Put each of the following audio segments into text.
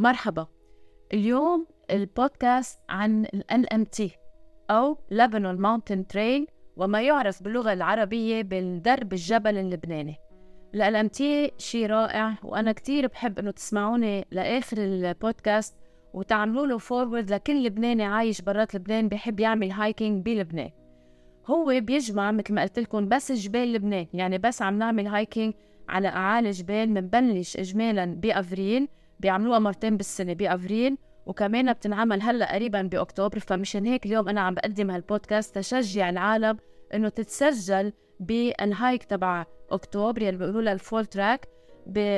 مرحبا. اليوم البودكاست عن ال LMT أو Lebanon Mountain Trail وما يعرف باللغة العربية بالدرب الجبل اللبناني. ال LMT شيء رائع وأنا كتير بحب إنه تسمعوني لآخر البودكاست وتعملوا له forward لكل لبناني عايش برات لبنان بحب يعمل hiking بلبنان. هو بيجمع مثل ما قلت لكم بس جبال لبنان يعني بس عم نعمل hiking على أعالي جبال بنبلش اجمالا بافريل بيعملوها مرتين بالسنة بأفريل وكمان بتنعمل هلأ قريبا بأكتوبر. فمشان هيك اليوم أنا عم بقدم هالبودكاست تشجع العالم إنه تتسجل بال hike تبع أكتوبر يلي بيقولوا لها ال full track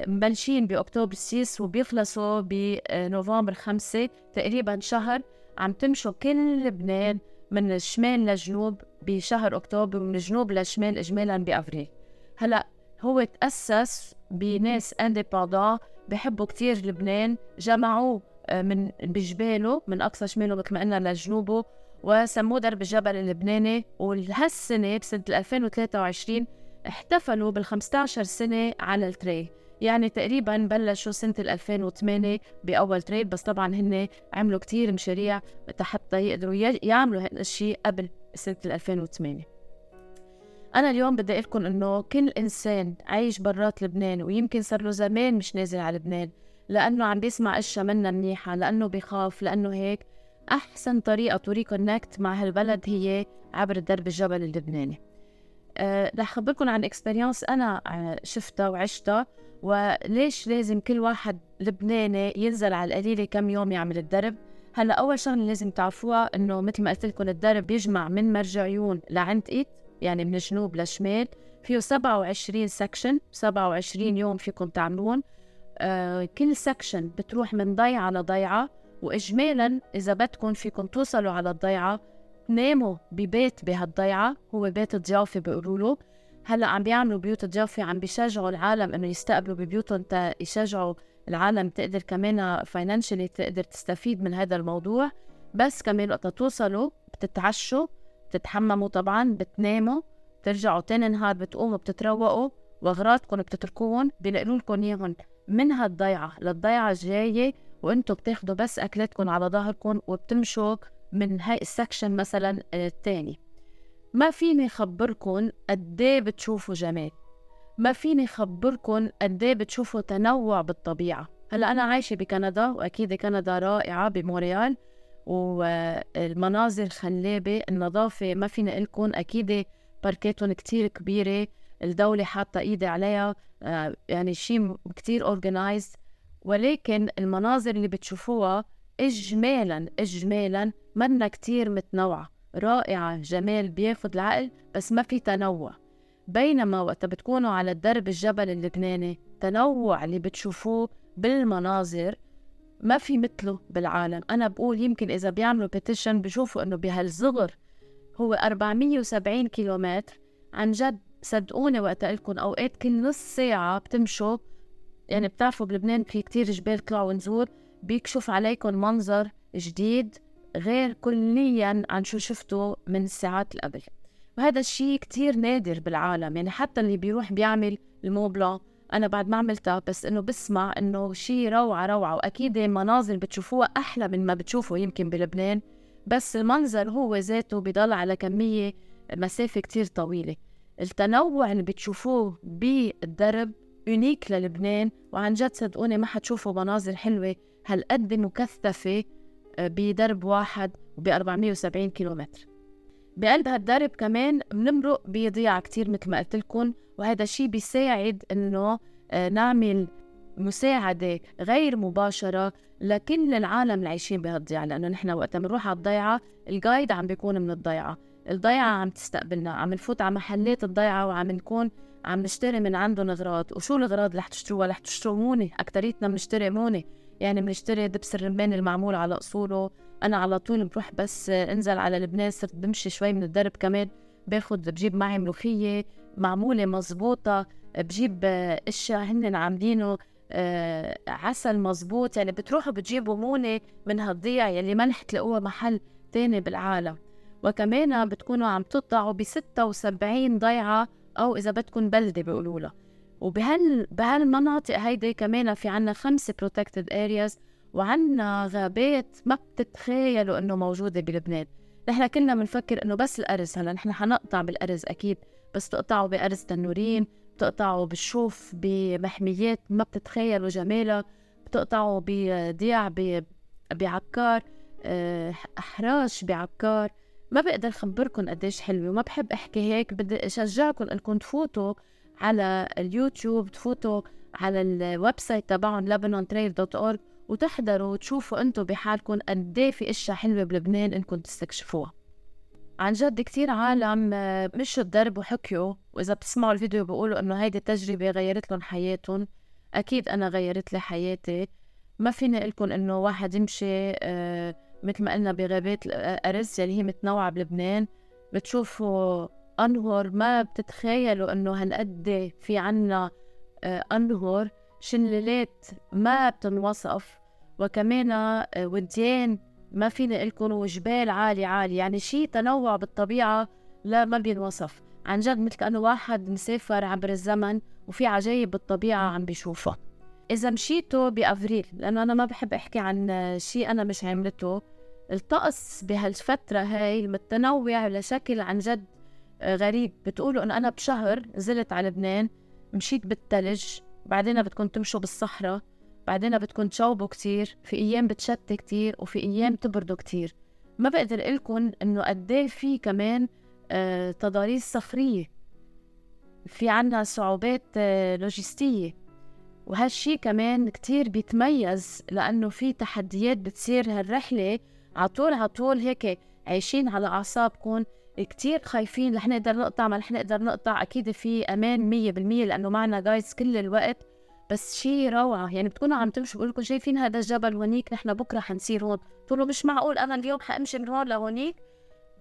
مبلشين بأكتوبر 6 وبيخلصوا بنوفمبر 5 تقريبا شهر. عم تمشوا كل لبنان من الشمال للجنوب بشهر أكتوبر ومن الجنوب للشمال اجمالا بأفريل. هلأ هو تأسس بناس انديبندون بحبوا كتير لبنان جمعوه آه، من بجباله من أقصى شماله مثل ما قلنا لجنوبه وسموه درب الجبل اللبناني. وهالسنة بسنة 2023 احتفلوا بال 15 سنة على التري. يعني تقريبا بلشوا سنة 2008 بأول تريد بس طبعا هن عملوا كتير مشاريع حتى يقدروا يعملوا هذا الشيء قبل سنة 2008 أنا اليوم بدي أقول لكم إنه كل إنسان عايش برات لبنان ويمكن صار له زمان مش نازل على لبنان لأنه عم بيسمع أشياء منا منيحة لأنه بخاف لأنه هيك. أحسن طريقة to reconnect مع هالبلد هي عبر درب الجبل اللبناني. أه رح أخبركم عن experience أنا آه، شفتها وعشتها وليش لازم كل واحد لبناني ينزل على القليلة كم يوم يعمل الدرب؟ هلأ أول شغلة لازم تعرفوها إنه مثل ما قلت لكم الدرب بيجمع من مرجعيون لعندقت يعني من الجنوب للشمال فيه 27 section 27 يوم فيكم تعملون. آه كل section بتروح من ضيعة لضيعة وإجمالا إذا بدكم فيكم توصلوا على الضيعة تناموا ببيت بهالضيعة هو بيت ضيافة بيقولوا له. هلأ عم بيعملوا بيوت ضيافة عم بيشجعوا العالم إنه يستقبلوا ببيوتهم تا يشجعوا العالم تقدر كمان financially تقدر تستفيد من هذا الموضوع. بس كمان وقت توصلوا بتتعشوا بتتحمموا طبعا بتناموا بترجعوا تاني نهار بتقوموا بتتروقوا وأغراضكم بتتركوهم بينقلوا لكم اياهم من هالضيعة للضيعة الجاية وأنتم بتاخذوا بس أكلاتكم على ظهركم وبتمشوا من هاي ال section مثلا الثاني ما فيني خبركن قد إيه بتشوفوا جمال. ما فيني خبركن قد إيه بتشوفوا تنوع بالطبيعة. هلأ أنا عايشة بكندا وأكيد كندا رائعة بمونريال والمناظر خلابة النظافة ما فيني أقولكم أكيد park اتهم كتير كبيرة الدولة حاطة إيدي عليها آه، يعني شيء كتير organized ولكن المناظر اللي بتشوفوها إجمالا إجمالا منا كتير متنوعة. رائعة جمال بياخد العقل بس ما في تنوع. بينما وقت بتكونوا على الدرب الجبل اللبناني تنوع اللي بتشوفوه بالمناظر ما في مثله بالعالم. أنا بقول يمكن إذا بيعملوا بيتيشن بشوفوا إنه بهالصغر هو 470 كيلومتر. عن جد صدقوني وقت لكم أوقات كل نص ساعة بتمشوا. يعني بتعرفوا بلبنان في كتير جبال طلع ونزور. بيكشف عليكم منظر جديد غير كليا عن شو شفته من الساعات اللي قبل. وهذا الشيء كتير نادر بالعالم. يعني حتى اللي بيروح بيعمل الموبلا أنا بعد ما عملتها بس إنه بسمع إنه شيء روعة روعة وأكيد المناظر بتشوفوها أحلى من ما بتشوفوا يمكن بلبنان بس المنظر هو ذاته بضل على كمية مسافة كتير طويلة. التنوع اللي بتشوفوه بالدرب يونيك للبنان وعن جد صدقوني ما حتشوفوا مناظر حلوة هالقد مكثفة بدرب واحد ب 470 كيلومتر. بقلب هالدرب كمان بنمرق بضيعة كتير مثل ما قلت لكم وهذا الشيء بيساعد إنه آه، نعمل مساعدة غير مباشرة لكل العالم اللي عايشين بهالضيعة لأنه نحن وقت بنروح على الضيعة الجايد عم بيكون من الضيعة. الضيعة عم تستقبلنا عم نفوت على محلات الضيعة وعم نكون عم نشتري من عندهم اغراض وشو الاغراض اللي رح تشتروها؟ رح تشتروا مونة أكتريتنا بنشتري مونة يعني بنشتري دبس الرمان المعمول على أصوله. أنا على طول بروح بس انزل على لبنان صرت بمشي شوي من الدرب كمان. باخد بجيب معي ملوخية. معمولة مزبوطة بجيب أشياء هن عاملينه آه عسل مزبوط يعني بتروحوا بتجيبوا مونة من هالضيعة يلي ما رح تلاقوها محل تاني بالعالم. وكمان بتكونوا عم تطلعوا ب 76 ضيعة أو إذا بدكم بلدة بيقولوا لها. وبهال بهالمناطق هيدي كمان في عنا خمسة protected areas وعنا غابات ما بتتخيلوا إنه موجودة بلبنان. نحن كنا بنفكر إنه بس الأرز هلا نحن حنقطع بالأرز أكيد. بس تقطعوا بارز تنورين بتقطعوا بالشوف بمحميات ما بتتخيلوا جمالها بتقطعوا بضيع بعكار آه، احراش بعكار ما بقدر خبركم قديش حلوة وما بحب أحكي هيك بدي اشجعكم انكم تفوتوا على اليوتيوب تفوتوا على ال website تبعهم lebanontrail.org وتحضروا وتشوفوا أنتم بحالكم قد إيه في أشياء حلوة بلبنان انكم تستكشفوها. عن جد كتير عالم آه، مشوا الدرب وحكيوا وإذا بتسمعوا الفيديو بيقولوا إنه هيدي التجربة غيرت لهم حياتهم. أكيد أنا غيرت لي حياتي. ما فيني لكم إنه واحد يمشي آه مثل ما قلنا بغابات الأرز يلي هي متنوعة بلبنان. بتشوفوا أنهر ما بتتخيلوا إنه هالقد في عنا آه أنهر شلالات ما بتنوصف. وكمان آه وديان. ما فيني لكم وجبال عالي عالي يعني شيء تنوع بالطبيعة لا ما بينوصف. عن جد مثل كأنه واحد مسافر عبر الزمن وفي عجايب بالطبيعة عم بيشوفها إذا مشيتوا بأفريل لأنه أنا ما بحب أحكي عن شيء أنا مش عملته. الطقس بهالفترة هاي متنوع لشكل عن جد غريب. بتقولوا إنه أنا بشهر نزلت على لبنان مشيت بالثلج بعدين بدكم تمشوا بالصحراء. بعدين بدكم تشوبوا كتير في أيام بتشتي كتير وفي أيام تبردوا كتير. ما بقدر لكم إنه قد إيه في كمان آه تضاريس صخرية في عنا صعوبات آه لوجستية. وهالشي كمان كتير بيتميز لأنه في تحديات بتصير هالرحلة. عطول عطول هيك عايشين على أعصابكم. كتير خايفين رح نقدر نقطع ما رح نقدر نقطع. أكيد في أمان مية بالمية لأنه معنا جايز كل الوقت. بس شيء روعة. يعني بتكونوا عم تمشوا بقول لكم شايفين هذا الجبل هونيك نحن بكرة حنصير هون. تقولوا مش معقول أنا اليوم حأمشي من هون لهونيك.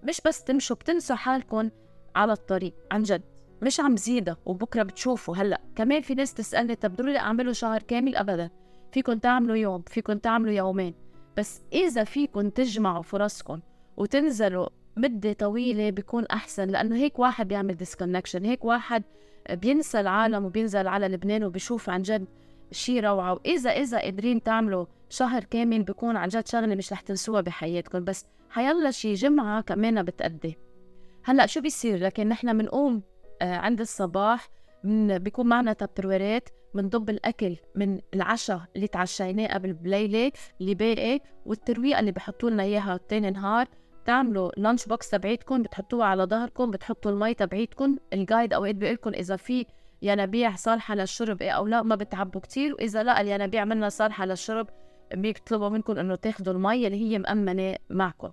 مش بس تمشوا بتنسوا حالكم على الطريق عن جد. مش عم زيدها وبكرة بتشوفوا. هلأ كمان في ناس تسألني طب ضروري اعمله شهر كامل؟ ابدا. فيكم تعملوا يوم فيكم تعملوا يومين. بس إذا فيكم تجمعوا فرصكم وتنزلوا مدة طويلة بيكون أحسن لأنه هيك واحد بيعمل ديسكونكشن هيك واحد بينسى العالم وبينزل على لبنان وبيشوف عن جد شيء روعة. وإذا إذا قادرين تعملوا شهر كامل بيكون عن جد شغلة مش رح تنسوها بحياتكم. بس حيلا شي جمعة كمان بتأدي. هلأ شو بيصير؟ لكن نحن بنقوم آه، عند الصباح من بيكون معنا تبروارات بنضب الأكل من العشاء اللي تعشيناه قبل بليلة اللي باقي والترويقه اللي بحطوا لنا إياها تاني نهار. بتعملوا lunch box تبعيتكم بتحطوها على ظهركم بتحطوا المي تبعيتكم. ال guide اوقات بيقول لكم إذا في ينابيع صالحة للشرب إيه أو لا ما بتعبوا كتير. وإذا لا الينابيع منا صالحة للشرب بيطلبوا منكم إنه تاخذوا المي اللي هي مأمنة معكم.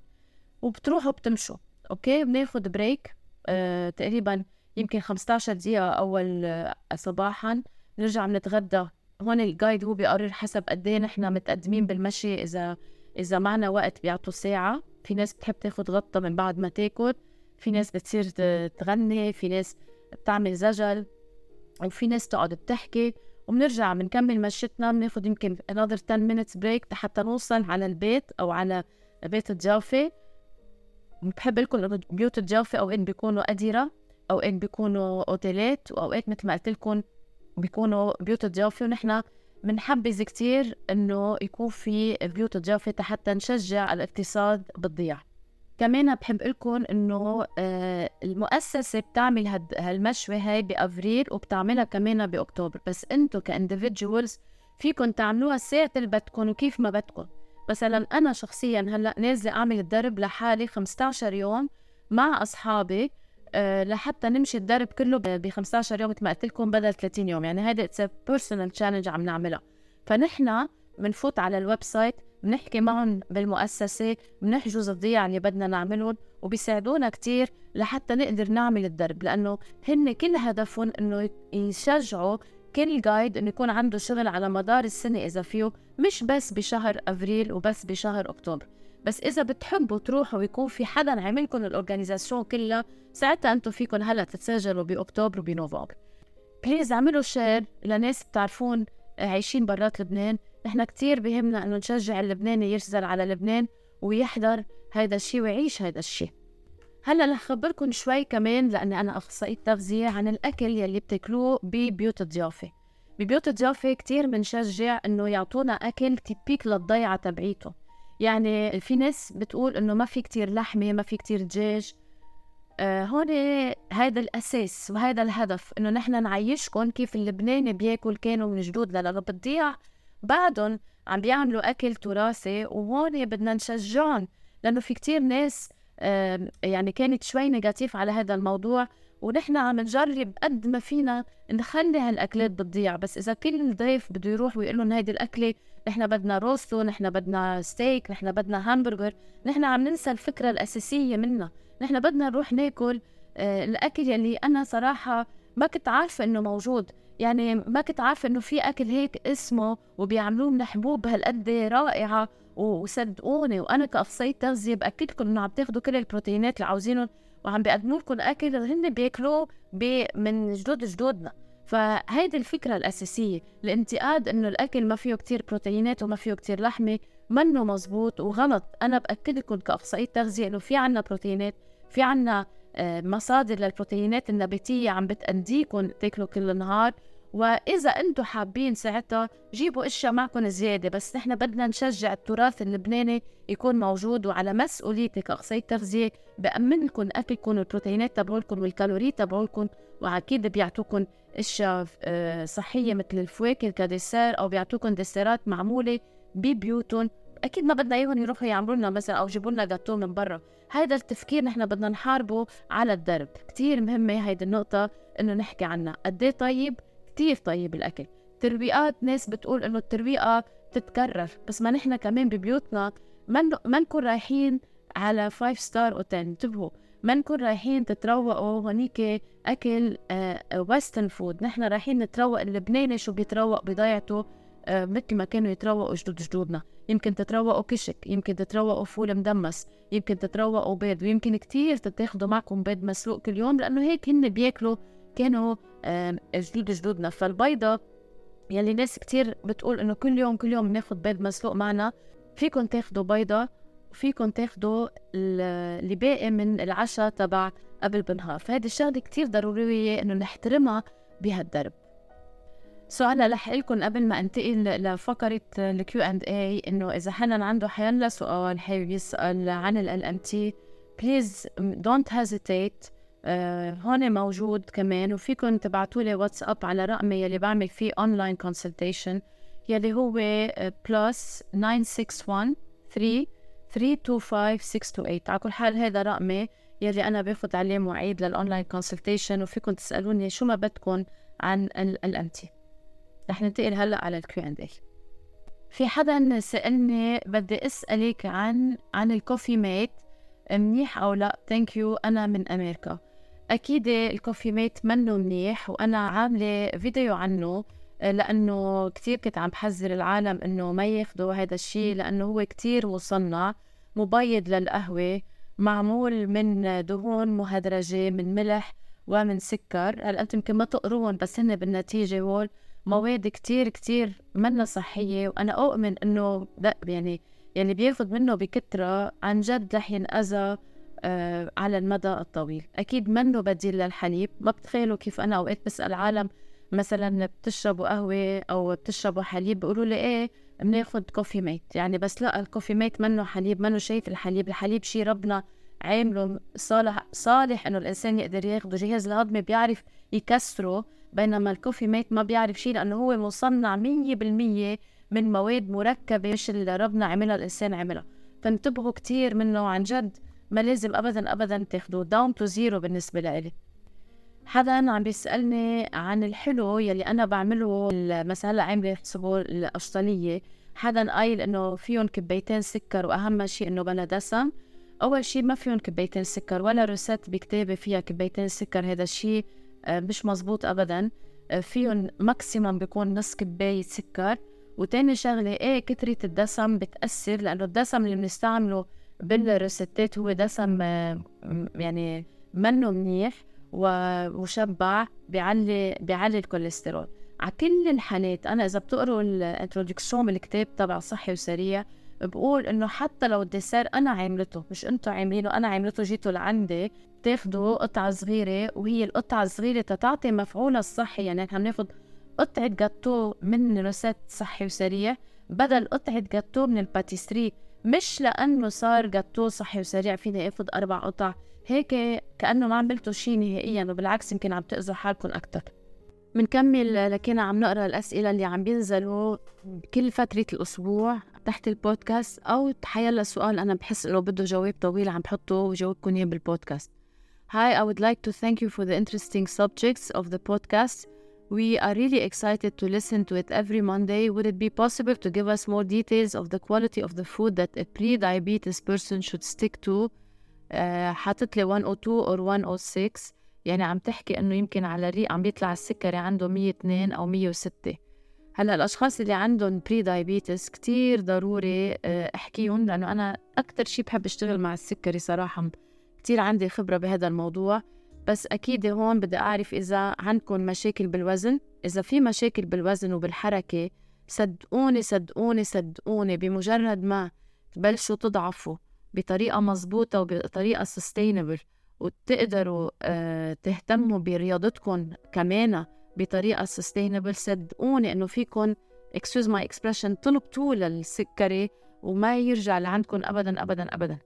وبتروحوا بتمشوا okay؟ بناخذ break آه تقريبا يمكن 15 دقيقة أول صباحا. نرجع بنتغدى. هون ال guide هو بيقرر حسب قد إيه نحن متقدمين بالمشي إذا إذا معنا وقت بيعطوا ساعة. في ناس بتحب تاخد غطة من بعد ما تاكل في ناس بتصير تغني في ناس بتعمل زجل وفي ناس تقعد بتحكي. وبنرجع بنكمل مشيتنا بناخد يمكن another 10 minutes break حتى نوصل على البيت أو على بيت الجوفة. بحب لكم إنه بيوت الجوفة أوقات بيكونوا أديرة أوقات بيكونوا أوتيلات وأوقات مثل ما قلت لكم بيكونوا بيوت ضيافه ونحن بنحبذ كتير إنه يكون في بيوت ضيافه حتى نشجع الاقتصاد بالضياع. كمان بحب لكم إنه آه، المؤسسة بتعمل هالمشوه هاي بأفريل وبتعملها كمان بأكتوبر. بس أنتم كاندفيدجوالز فيكم تعملوها ساعة اللي بدكم وكيف ما بدكم مثلا أنا شخصيا هلأ نازلة أعمل الدرب لحالي 15 يوم مع أصحابي لحتى نمشي الدرب كله ب 15 يوم مثل ما قلت لكم بدل 30 يوم. يعني هيدا it's personal challenge عم نعملها فنحن بنفوت على ال website بنحكي معهم بالمؤسسة بنحجز الضياع اللي بدنا نعملهم وبيساعدونا كتير لحتى نقدر نعمل الدرب. لأنه هن كل هدفهم إنه يشجعوا كل guide إنه يكون عنده شغل على مدار السنة إذا فيه مش بس بشهر أفريل وبس بشهر أكتوبر. بس إذا بتحبوا تروحوا ويكون في حدا عاملكم ال organisation كلها ساعتها أنتم فيكم هلا تتسجلوا بأكتوبر وبنوفمبر. please اعملوا share لناس بتعرفون عايشين برات لبنان. نحن كتير بهمنا إنه نشجع اللبناني يرسل على لبنان ويحضر هيدا الشيء ويعيش هيدا الشيء هلا رح خبركم شوي كمان لأني أنا أخصائية تغذية عن الأكل يلي بتاكلوه ببيوت الضيافة. ببيوت الضيافة كتير بنشجع إنه يعطونا أكل تيبيك للضيعة تبعيته. يعني في ناس بتقول إنه ما في كتير لحمة ما في كتير دجاج. آه هون هذا الأساس وهذا الهدف إنه نحن نعيشكم كيف اللبناني بياكل كانوا من جدودنا لأنه بتضيع. بعدهم عم بيعملوا أكل تراثي وهون بدنا نشجعهم لأنه في كتير ناس يعني كانت شوي negative على هذا الموضوع. ونحن عم نجرب قد ما فينا نخلي هالأكلات بتضيع. بس إذا كل ضيف بده يروح ويقول لهم هيدي الأكلة نحن بدنا rosto نحن بدنا ستيك نحن بدنا hamburger نحن عم ننسى الفكرة الأساسية منها. نحن بدنا نروح ناكل آه الأكل يلي أنا صراحة ما كنت عارفة إنه موجود. يعني ما كنت عارفة إنه في أكل هيك اسمه وبيعملوه من حبوب هالقد رائعة وصدقوني وأنا كاخصائيه تغذيه باكدكم إنه عم تاخذوا كل البروتينات اللي عاوزينهم وعم بيقدموا لكم اكل هن بياكلوه بي من جدود جدودنا. فهيدي الفكرة الأساسية الانتقاد إنه الأكل ما فيه كتير بروتينات وما فيه كتير لحمة منه مزبوط وغلط. أنا بأكد لكم كأخصائية تغذية إنه في عنا بروتينات في عنا آه، مصادر للبروتينات النباتية عم بتأديكم تاكلوا كل النهار وإذا أنتم حابين ساعتها جيبوا أشياء معكم زيادة بس نحن بدنا نشجع التراث اللبناني يكون موجود وعلى مسؤوليتي كأخصائية تغذية بأمن لكم أكلكم والبروتينات تبعولكم والكالوري تبعولكم وأكيد بيعطوكم أشياء آه، صحية مثل الفواكه كديسير أو بيعطوكم ديسيرات معمولة ببيوتهم. أكيد ما بدنا إياهم يروحوا يعملوا لنا مثلا أو يجيبوا لنا جاتو من برا. هذا التفكير نحن بدنا نحاربه على الدرب. كثير مهمة هيدي النقطة إنه نحكي عنها. قد إيه طيب؟ كتير طيب الأكل. ترويقات ناس بتقول إنه الترويقة بتتكرر بس ما نحن كمان ببيوتنا ما نكون رايحين على five star hotel انتبهوا ما نكون رايحين تتروقوا هونيك أكل western آه، food نحن رايحين نتروق اللبناني شو بيتروق بضيعته آه مثل ما كانوا يتروقوا جدود جدودنا. يمكن تتروقوا كشك يمكن تتروقوا فول مدمس يمكن تتروقوا بيض. ويمكن كتير تتاخدوا معكم بيض مسلوق كل يوم لأنه هيك هن بياكلوا كانوا جدود جدودنا. فالبيضة يلي ناس كتير بتقول إنه كل يوم كل يوم بناخد بيض مسلوق معنا فيكم تاخدوا بيضة وفيكم تاخدوا اللي باقي من العشاء تبع قبل بنهار فهذه الشغلة كتير ضرورية إنه نحترمها بهالدرب. سؤال رح لكم قبل ما أنتقل لفقرة ال Q and A إنه إذا حدا عنده حيلا سؤال حابب يسأل عن LMT please don't hesitate آه هون موجود كمان وفيكم تبعتوا لي واتساب على رقمي يلي بعمل فيه online consultation يلي هو plus 961 3 325 628 على كل حال هذا رقمي يلي أنا باخذ عليه مواعيد لل online consultation وفيكم تسألوني شو ما بدكم عن LMT. رح ننتقل هلأ على ال Q and A في حدا سألني بدي أسألك عن عن ال Coffee Mate منيح أو لا؟ thank you أنا من أمريكا. أكيد ال Coffee Mate منه منيح وأنا عاملة فيديو عنه آه، لأنه كتير كنت عم بحذر العالم إنه ما ياخدوا هذا الشيء لأنه هو كتير مصنع مبيض للقهوة معمول من دهون مهدرجة من ملح ومن سكر. هلا أنتم يمكن ما تقروهم بس هن بالنتيجة هول مواد كتير كتير منا صحية وأنا أؤمن إنه يعني يعني بياخد منه بكترة. عن جد رح ينأذى على المدى الطويل. أكيد منه بديل للحليب؟ ما بتخيلوا كيف أنا أوقات بسأل عالم مثلا بتشربوا قهوة أو بتشربوا حليب بيقولوا لي إيه بناخد Coffee Mate. يعني بس لا ال Coffee Mate منه حليب منه شايف الحليب. الحليب شيء ربنا عامله صالح صالح إنه الإنسان يقدر ياخده جهاز الهضمي بيعرف يكسره بينما ال Coffee Mate ما بيعرف شيء لأنه هو مصنع مية بالمية من مواد مركبة مش اللي ربنا عملها الإنسان عملها. فانتبهوا كتير منه عن جد. ما لازم ابدا ابدا تاخدوه down to zero بالنسبة لإلي. حدا عم بيسألني عن الحلو يلي أنا بعمله مثلا هلا عاملة حسبه القشطلية حدا قايل إنه فيهم كبيتين سكر وأهم شيء إنه بلا دسم. أول شيء ما فيهم كبيتين سكر ولا روسات بكتابة فيها كبيتين سكر هذا الشيء آه، مش مزبوط أبدا. آه، فيهم ماكسيمم بيكون نص كباية سكر. وتاني شغلة إيه كترة الدسم بتأثر؟ لأنه الدسم اللي بنستعمله بالروستات هو دسم يعني منه منيح ومشبع بيعلي بيعلي الكوليسترول. على كل الحالات أنا إذا بتقروا ال introduction بالكتاب تبع صحي وسريع بقول إنه حتى لو ال dessert أنا عاملته مش أنتم عاملينه أنا عاملته جيتوا لعندي بتاخذوا قطعة صغيرة وهي القطعة الصغيرة تتعطي مفعولها الصحي. يعني نحن بناخذ قطعة جاتو من recette صحي وسريع بدل قطعة جاتو من ال pâtisserie مش لأنه صار جاتو صحي وسريع فيني آخذ أربع قطع. هيك كأنه ما عملتوا شيء نهائيا وبالعكس يمكن عم تأذوا حالكم أكتر. بنكمل لكن عم نقرأ الأسئلة اللي عم بينزلوا كل فترة الأسبوع تحت البودكاست أو تحيلا سؤال أنا بحس إنه بده جواب طويل عم بحطه وجاوبكم إياه بالبودكاست. Hi, I would like to thank you for the interesting subjects of the podcast. We are really excited to listen to it every Monday. Would it be possible to give us more details of the quality of the food that a pre-diabetes person should stick to? Uh, حاطط لي 102 or 106 يعني عم تحكي إنه يمكن على الريق عم بيطلع السكري عنده 102 أو 106 هلأ الأشخاص اللي عندهم prediabetes كثير ضروري آه، أحكيهم لأنه أنا أكثر شيء بحب أشتغل مع السكري صراحة كثير عندي خبرة بهذا الموضوع بس أكيد هون بدي أعرف إذا عندكم مشاكل بالوزن. إذا في مشاكل بالوزن وبالحركة صدقوني صدقوني صدقوني بمجرد ما تبلشوا تضعفوا بطريقة مزبوطه وبطريقة sustainable وتقدروا آه، تهتموا برياضتكم كمان بطريقة sustainable صدقوني إنه فيكم excuse my expression تلقطوا للسكري وما يرجع لعندكم ابدا ابدا ابدا.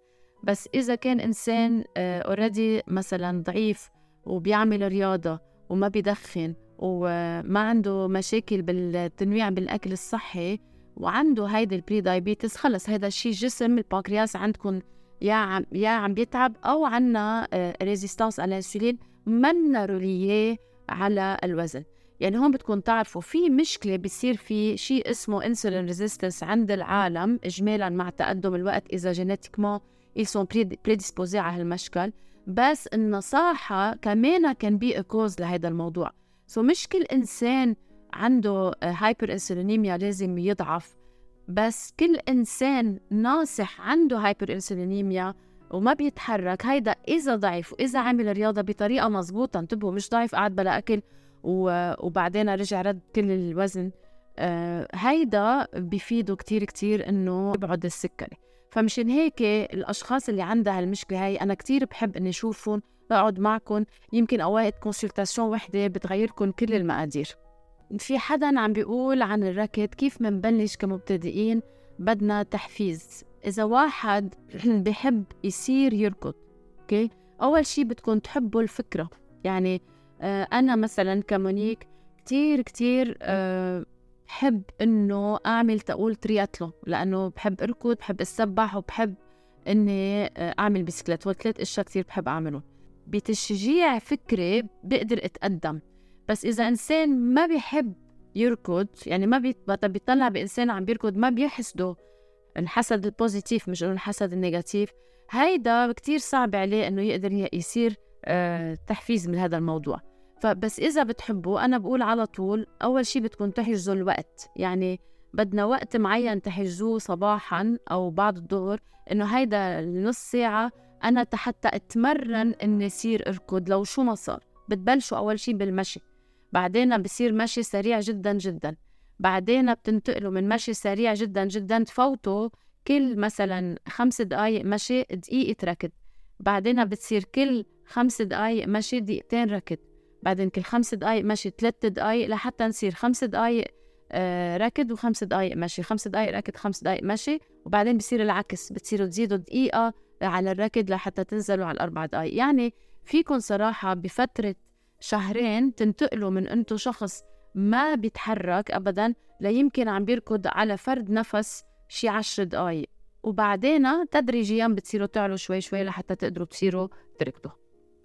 بس إذا كان إنسان already آه، مثلا ضعيف وبيعمل رياضة وما بيدخن وما عنده مشاكل بالتنويع بالأكل الصحي وعنده هيدي ال prediabetes خلص هذا الشيء جسم البنكرياس عندكم يا عم يا عم بيتعب أو عنا résistance على الانسولين منا reliée على الوزن. يعني هون بدكم تعرفوا في مشكلة بصير في شيء اسمه insulin resistance عند العالم اجمالا مع تقدم الوقت إذا génétiquement ils sont prédisposés على هالمشكل. بس النصاحة كمان can be cause لهذا الموضوع. so so مش كل إنسان عنده hyperinsulinemia لازم يضعف. بس كل إنسان ناصح عنده hyperinsulinemia وما بيتحرك. هيدا إذا ضعف وإذا عمل رياضة بطريقة مزبوطة انتبهوا مش ضعف قعد بلا أكل وبعدين رجع رد كل الوزن. آه، هيدا بفيده كتير كتير إنه يبعد السكري. فمشان هيك الأشخاص اللي عندها هالمشكلة هاي أنا كتير بحب إني أشوفهم بقعد معكم يمكن أوقات consultation وحدة بتغيركم كل المقادير. في حدا عم بيقول عن الركض كيف منبلش كمبتدئين بدنا تحفيز؟ إذا واحد بحب يصير يركض أوكي أول شي بدكم تحبوا الفكرة. يعني آه أنا مثلا كمونيك كتير كتير آه بحب إنه أعمل تقول ترياتلون لأنه بحب أركض بحب أتسبح وبحب إني آه، أعمل بسكليت وثلاث أشياء كثير بحب أعملهم. بتشجيع فكري بقدر أتقدم. بس إذا إنسان ما بيحب يركض يعني ما بيطلع بإنسان عم بيركض ما بيحسده الحسد ال positive مش إنه الحسد ال negative هيدا كتير صعب عليه إنه يقدر يصير آه، تحفيز من هذا الموضوع. فبس إذا بتحبوا أنا بقول على طول أول شي بدكم تحجزوا الوقت. يعني بدنا وقت معين تحجزوه صباحا أو بعد الظهر إنه هيدا النص ساعة أنا حتى أتمرن إني أصير أركض لو شو ما صار. بتبلشوا أول شي بالمشي. بعدين بصير مشي سريع جدا جدا. بعدين بتنتقلوا من مشي سريع جدا جدا تفوتوا كل مثلا خمس دقايق مشي دقيقة ركض. بعدين بتصير كل خمس دقايق مشي دقيقتين ركض. بعدين كل خمس دقايق مشي ثلاث دقايق لحتى نصير خمس دقايق آه ركض وخمس دقايق مشي خمس دقايق ركض خمس دقايق مشي وبعدين بصير العكس بتصيروا تزيدوا دقيقة على الركض لحتى تنزلوا على الأربع دقايق. يعني فيكم صراحة بفترة شهرين تنتقلوا من أنتو شخص ما بيتحرك أبدا ليمكن عم بيركض على فرد نفس شي عشر دقايق. وبعدين تدريجيا بتصيروا تعلوا شوي شوي لحتى تقدروا تصيروا تركضوا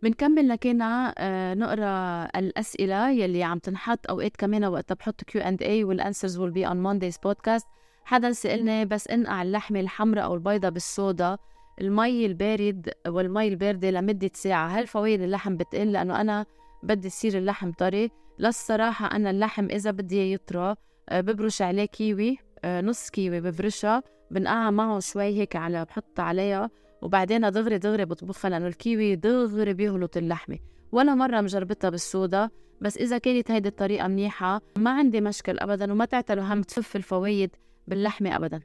بنكمل لكينا آه، نقرأ الأسئلة يلي عم تنحط أوقات كمان وقتها بحط Q and A وال answers will be on Monday's podcast حدا سألني بس انقع اللحمة الحمراء أو البيضة بالصودا المي البارد والمي الباردة لمدة ساعة هل فوائد اللحم بتقل؟ لأنه أنا بدي يصير اللحم طري. للصراحة أنا اللحم إذا بدي يطرى آه، ببرش عليه كيوي آه، نص كيوي ببرشها بنقعها معه شوي هيك على بحط عليها. وبعدين دغري دغري بطبخها لأنه الكيوي دغري بيهلط اللحمة. ولا مرة مجربتها بالصودا بس إذا كانت هيدي الطريقة منيحة ما عندي مشكل أبدا وما تعتلوا هم تخف الفوايد باللحمة أبدا.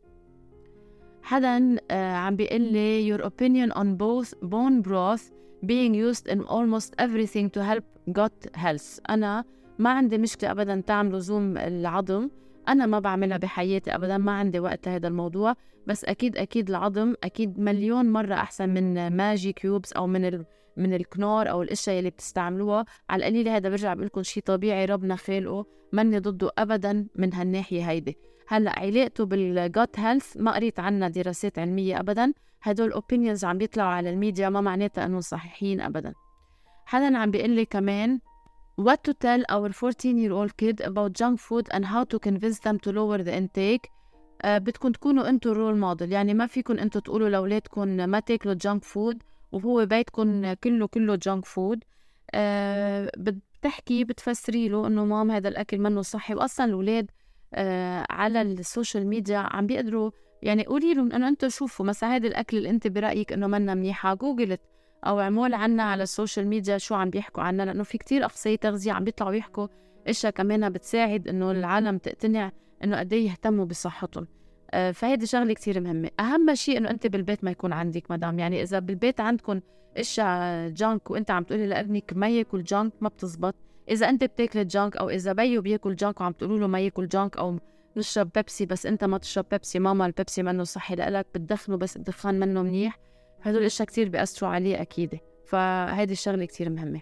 حدا آه عم بيقول لي your opinion on both bone broth being used in almost everything to help gut health. أنا ما عندي مشكلة أبدا تعملوا زوم العظم. أنا ما بعملها بحياتي أبدا ما عندي وقت هذا الموضوع. بس أكيد أكيد العظم أكيد مليون مرة أحسن من ماجي cubes أو من ال من الكنور أو الأشياء اللي بتستعملوها. على القليله هذا برجع بقول لكم شيء طبيعي ربنا خالقه ماني ضده ابدا من هالناحية هيدي. هلأ علاقته بال gut health ما قريت عنها دراسات علمية ابدا. هدول opinions عم بيطلعوا على الميديا ما معناتها إنهم صحيحين ابدا. حدا عم بيقول لي كمان what to tell our 14 year old kid about junk food and how to convince them to lower the intake. uh, بدكم تكونوا أنتم role model يعني ما فيكم أنتم تقولوا لأولادكم ما تاكلوا junk food وهو بيتكم كله كله junk food آه بتحكي بتفسري له إنه مام هذا الأكل منه صحي. واصلا الأولاد آه على السوشيال ميديا عم بيقدروا يعني قولي لهم إنه أنتم شوفوا مثلا هذا الأكل اللي أنت برأيك إنه منا منيحه google it أو عمول عنا على السوشيال ميديا شو عم بيحكوا عنا لأنه في كتير اخصائي تغذية عم بيطلعوا يحكوا إشياء كمان بتساعد إنه العالم تقتنع إنه قد إيه يهتموا بصحتهم. آه فهيدي شغلة كتير مهمة. أهم شيء إنه أنت بالبيت ما يكون عندك مدام. يعني إذا بالبيت عندكم إشياء junk وأنت عم تقولي لابنك ما ياكل junk ما بتزبط. إذا أنت بتاكل junk أو إذا بيو بياكل junk وعم تقولوا له ما ياكل junk أو نشرب بيبسي بس أنت ما تشرب بيبسي ماما البيبسي منه صحي لك بتدخنه بس الدخان منه منيح. هدول الاشياء كتير بيأثروا عليه أكيد فهيدي الشغله كتير مهمه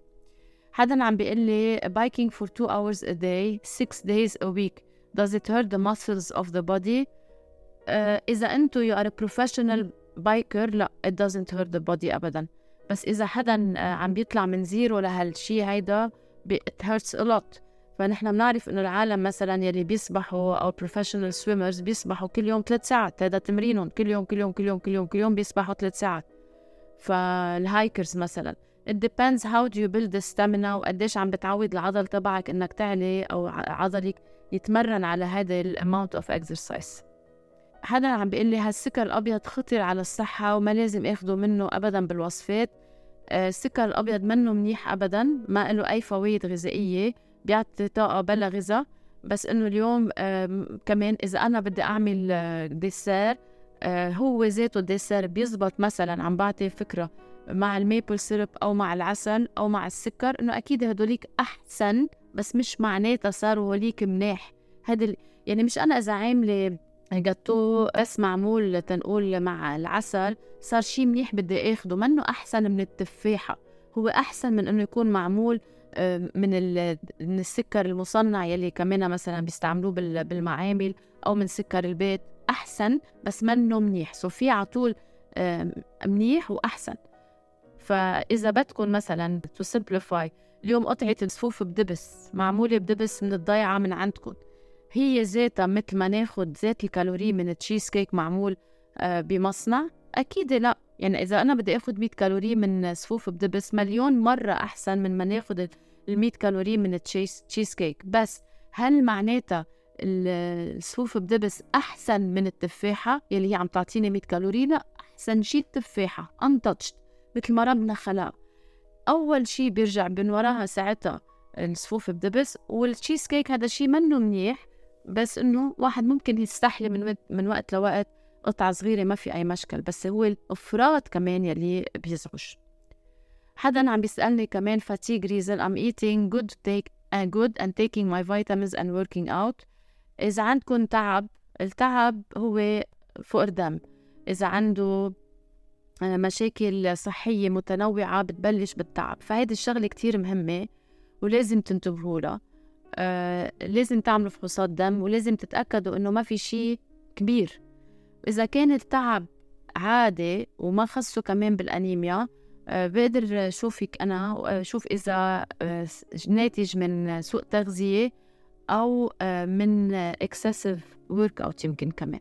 حدا عم بيقول لي biking for 2 hours a day 6 days a week does it hurt the muscles of the body uh, اذا انتو you are a professional biker لا it doesn't hurt the body ابدا بس اذا حدا uh, عم بيطلع من zero لهالشي هيدا it hurts a lot فنحن بنعرف إنه العالم مثلا يلي بيسبحوا أو professional swimmers بيسبحوا كل يوم ثلاث ساعات هذا تمرينهم كل يوم كل يوم كل يوم كل يوم كل يوم بيسبحوا ثلاث ساعات. فال hikers مثلا it depends how do you build the stamina وقديش عم بتعود العضل تبعك إنك تعلي أو عضلك يتمرن على هذا ال amount of exercise حدا عم بيقول لي هالسكر الأبيض خطر على الصحة وما لازم اخذه منه ابدا بالوصفات. آه، السكر الأبيض منه منيح ابدا ما له أي فوائد غذائية. بيعطي طاقة بلا غذاء. بس إنه اليوم كمان إذا أنا بدي أعمل dessert آه، هو ذاته dessert بيزبط مثلا عم بعطي فكرة مع ال maple syrup أو مع العسل أو مع السكر إنه أكيد هدوليك أحسن بس مش معناتها صاروا هوليك مناح هذا يعني مش أنا إذا عاملة جاتو بس معمول تنقول مع العسل صار شيء منيح بدي آخده منه أحسن من التفاحة. هو أحسن من إنه يكون معمول من من السكر المصنع يلي كمان مثلا بيستعملوه بالمعامل أو من سكر البيت أحسن بس منه منيح. so في على طول منيح وأحسن. فإذا بدكم مثلا to simplify اليوم قطعة السفوف بدبس معمولة بدبس من الضيعة من عندكم. هي ذاتها مثل ما ناخد ذات الكالوري من التشيز كيك معمول آه، بمصنع؟ أكيد لا. يعني إذا أنا بدي آخد 100 كالوري من سفوف بدبس مليون مرة أحسن من ما ناخد ال 100 كالوري من ال cheese cheesecake بس هل معناتها السفوف بدبس أحسن من التفاحة يلي هي عم تعطيني 100 كالوري؟ لا أحسن شيء التفاحة انتشت مثل ما ربنا خلق أول شيء بيرجع من وراها ساعتها الصفوف بدبس والتشيز كيك هذا شيء منه منيح بس إنه واحد ممكن يستحلي من من وقت لوقت قطعة صغيرة ما في أي مشكل بس هو الأفراد كمان يلي بيزعج حدا عم بيسألني كمان fatigue reason I'm eating good take uh, good and taking my vitamins and working out. إذا عندكم تعب التعب هو فقر دم إذا عنده آه، مشاكل صحية متنوعة بتبلش بالتعب. فهيدي الشغلة كتير مهمة ولازم تنتبهوا لها. آه لازم تعملوا فحوصات دم ولازم تتأكدوا إنه ما في شيء كبير. إذا كان التعب عادي وما خصه كمان بالأنيميا آه بقدر شوفك أنا آه، شوف إذا آه ناتج من سوء تغذية أو من excessive workout يمكن كمان.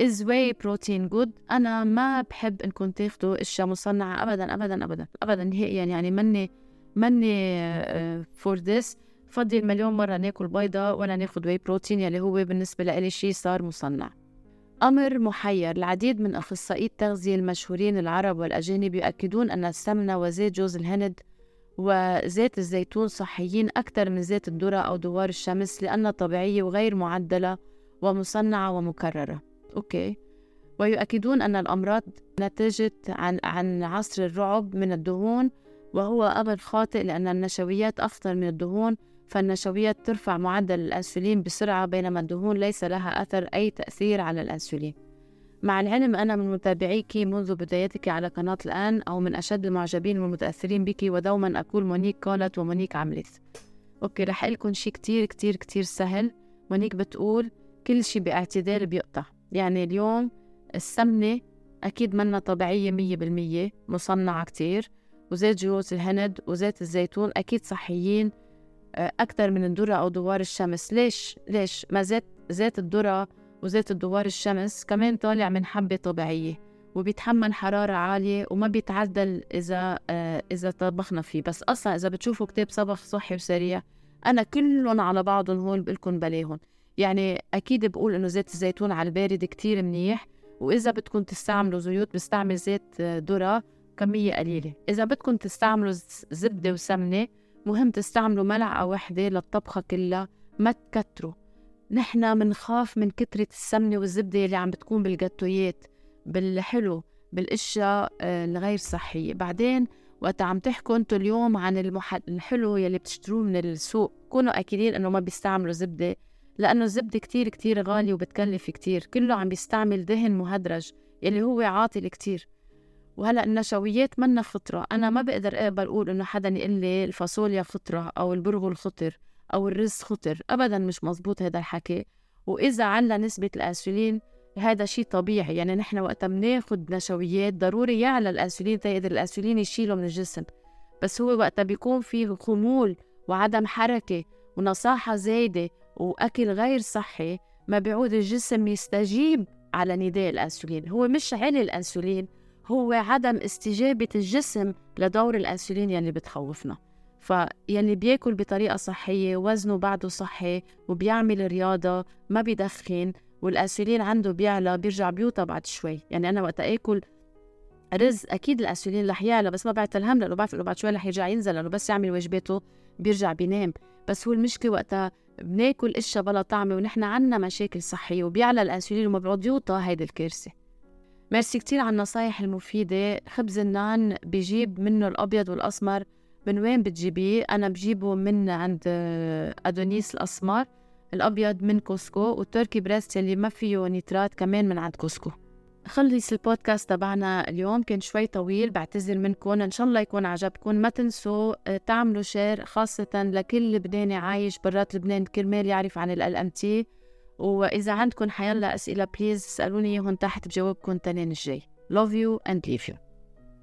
Is whey protein good? أنا ما بحب إنكم تاخدوا أشياء مصنعة أبدا أبدا أبدا أبدا نهائيا يعني مني مني for this فضي مليون مرة ناكل بيضة ولا ناخد whey protein يلي هو بالنسبة لإلي شيء صار مصنع. أمر محير العديد من أخصائي التغذية المشهورين العرب والأجانب يؤكدون أن السمنة وزيت جوز الهند وزيت الزيتون صحيين أكثر من زيت الذرة أو دوار الشمس لأنها طبيعية وغير معدلة ومصنعة ومكررة. okay. ويؤكدون أن الأمراض نتجت عن عن عصر الرعب من الدهون وهو أمر خاطئ لأن النشويات أخطر من الدهون فالنشويات ترفع معدل الأنسولين بسرعة بينما الدهون ليس لها أثر أي تأثير على الأنسولين. مع العلم أنا من متابعيك منذ بدايتك على قناة الآن أو من أشد المعجبين والمتأثرين بك ودوما أقول مونيك قالت ومونيك عملت okay رح قلكم شيء كتير كتير كتير سهل. مونيك بتقول كل شيء باعتدال بيقطع. يعني اليوم السمنة أكيد منا طبيعية مية بالمية مصنعة كتير. وزيت جوز الهند وزيت الزيتون أكيد صحيين. أكثر من الذرة أو دوار الشمس ليش؟ ليش؟ ما زيت زيت الذرة وزيت الدوار الشمس كمان طالع من حبة طبيعية وبيتحمل حرارة عالية وما بيتعدل إذا آه إذا طبخنا فيه بس أصلا إذا بتشوفوا كتاب طبخ صحي وسريع أنا كلهم على بعضهم هون بقلكم بلاهم يعني أكيد بقول إنه زيت الزيتون على البارد كتير منيح وإذا بدكم تستعملوا زيوت بستعمل زيت آه، ذرة كمية قليلة إذا بدكم تستعملوا زبدة وسمنة مهم تستعملوا ملعقة واحدة للطبخة كلها ما تكتروا. نحن منخاف من كترة السمنة والزبدة اللي عم بتكون بالجاتويات بالحلو بالأشياء آه، الغير صحية. بعدين وقت عم تحكوا أنتوا اليوم عن المح... الحلو يلي بتشتروه من السوق كونوا أكيدين إنه ما بيستعملوا زبدة لأنه الزبدة كتير كتير غالية وبتكلف كتير. كله عم بيستعمل دهن مهدرج يلي هو عاطل كتير. وهلأ النشويات منا فطرة. أنا ما بقدر أقبل أقول إنه حدا يقول لي الفاصوليا فطرة أو البرغل خطر أو الرز خطر. أبدا مش مزبوط هذا الحكي. وإذا عنا نسبة الأنسولين هذا شيء طبيعي. يعني نحن وقت بناخد نشويات ضروري يعلى الأنسولين تقدر الأنسولين يشيله من الجسم. بس هو وقت بيكون في خمول وعدم حركة ونصاحة زايدة وأكل غير صحي ما بيعود الجسم يستجيب على نداء الأنسولين. هو مش علي الأنسولين هو عدم استجابة الجسم لدور الأنسولين يلي بتخوفنا. فيلي بياكل بطريقة صحية وزنه بعده صحي وبيعمل رياضة ما بيدخن والأنسولين عنده بيعلى بيرجع بيوطى بعد شوي. يعني أنا وقت آكل رز أكيد الأنسولين رح يعلى بس ما بعت الهم لأنه بعرف إنه بعد شوي رح يرجع ينزل لأنه بس يعمل واجباته بيرجع بينام. بس هو المشكلة وقتها بناكل إشياء بلا طعمة ونحن عنا مشاكل صحية وبيعلى الأنسولين وما بيعود يوطى هيدي الكارثة. ميرسي كتير على النصايح المفيدة. خبز النان بيجيب منه الأبيض والأسمر. من وين بتجيبيه؟ أنا بجيبه من عند أدونيس الأسمر. الأبيض من كوسكو وال turkey breast اللي ما فيه نيترات كمان من عند كوسكو. خلص البودكاست تبعنا اليوم. كان شوي طويل بعتذر منكم. إن شاء الله يكون عجبكم. ما تنسوا آه، تعملوا share خاصة لكل لبناني عايش برات لبنان. كرمال يعرف عن LMT وإذا عندكم حيلا أسئلة please اسألوني اياهم تحت بجاوبكم تنين الجاي. Love you and leave you.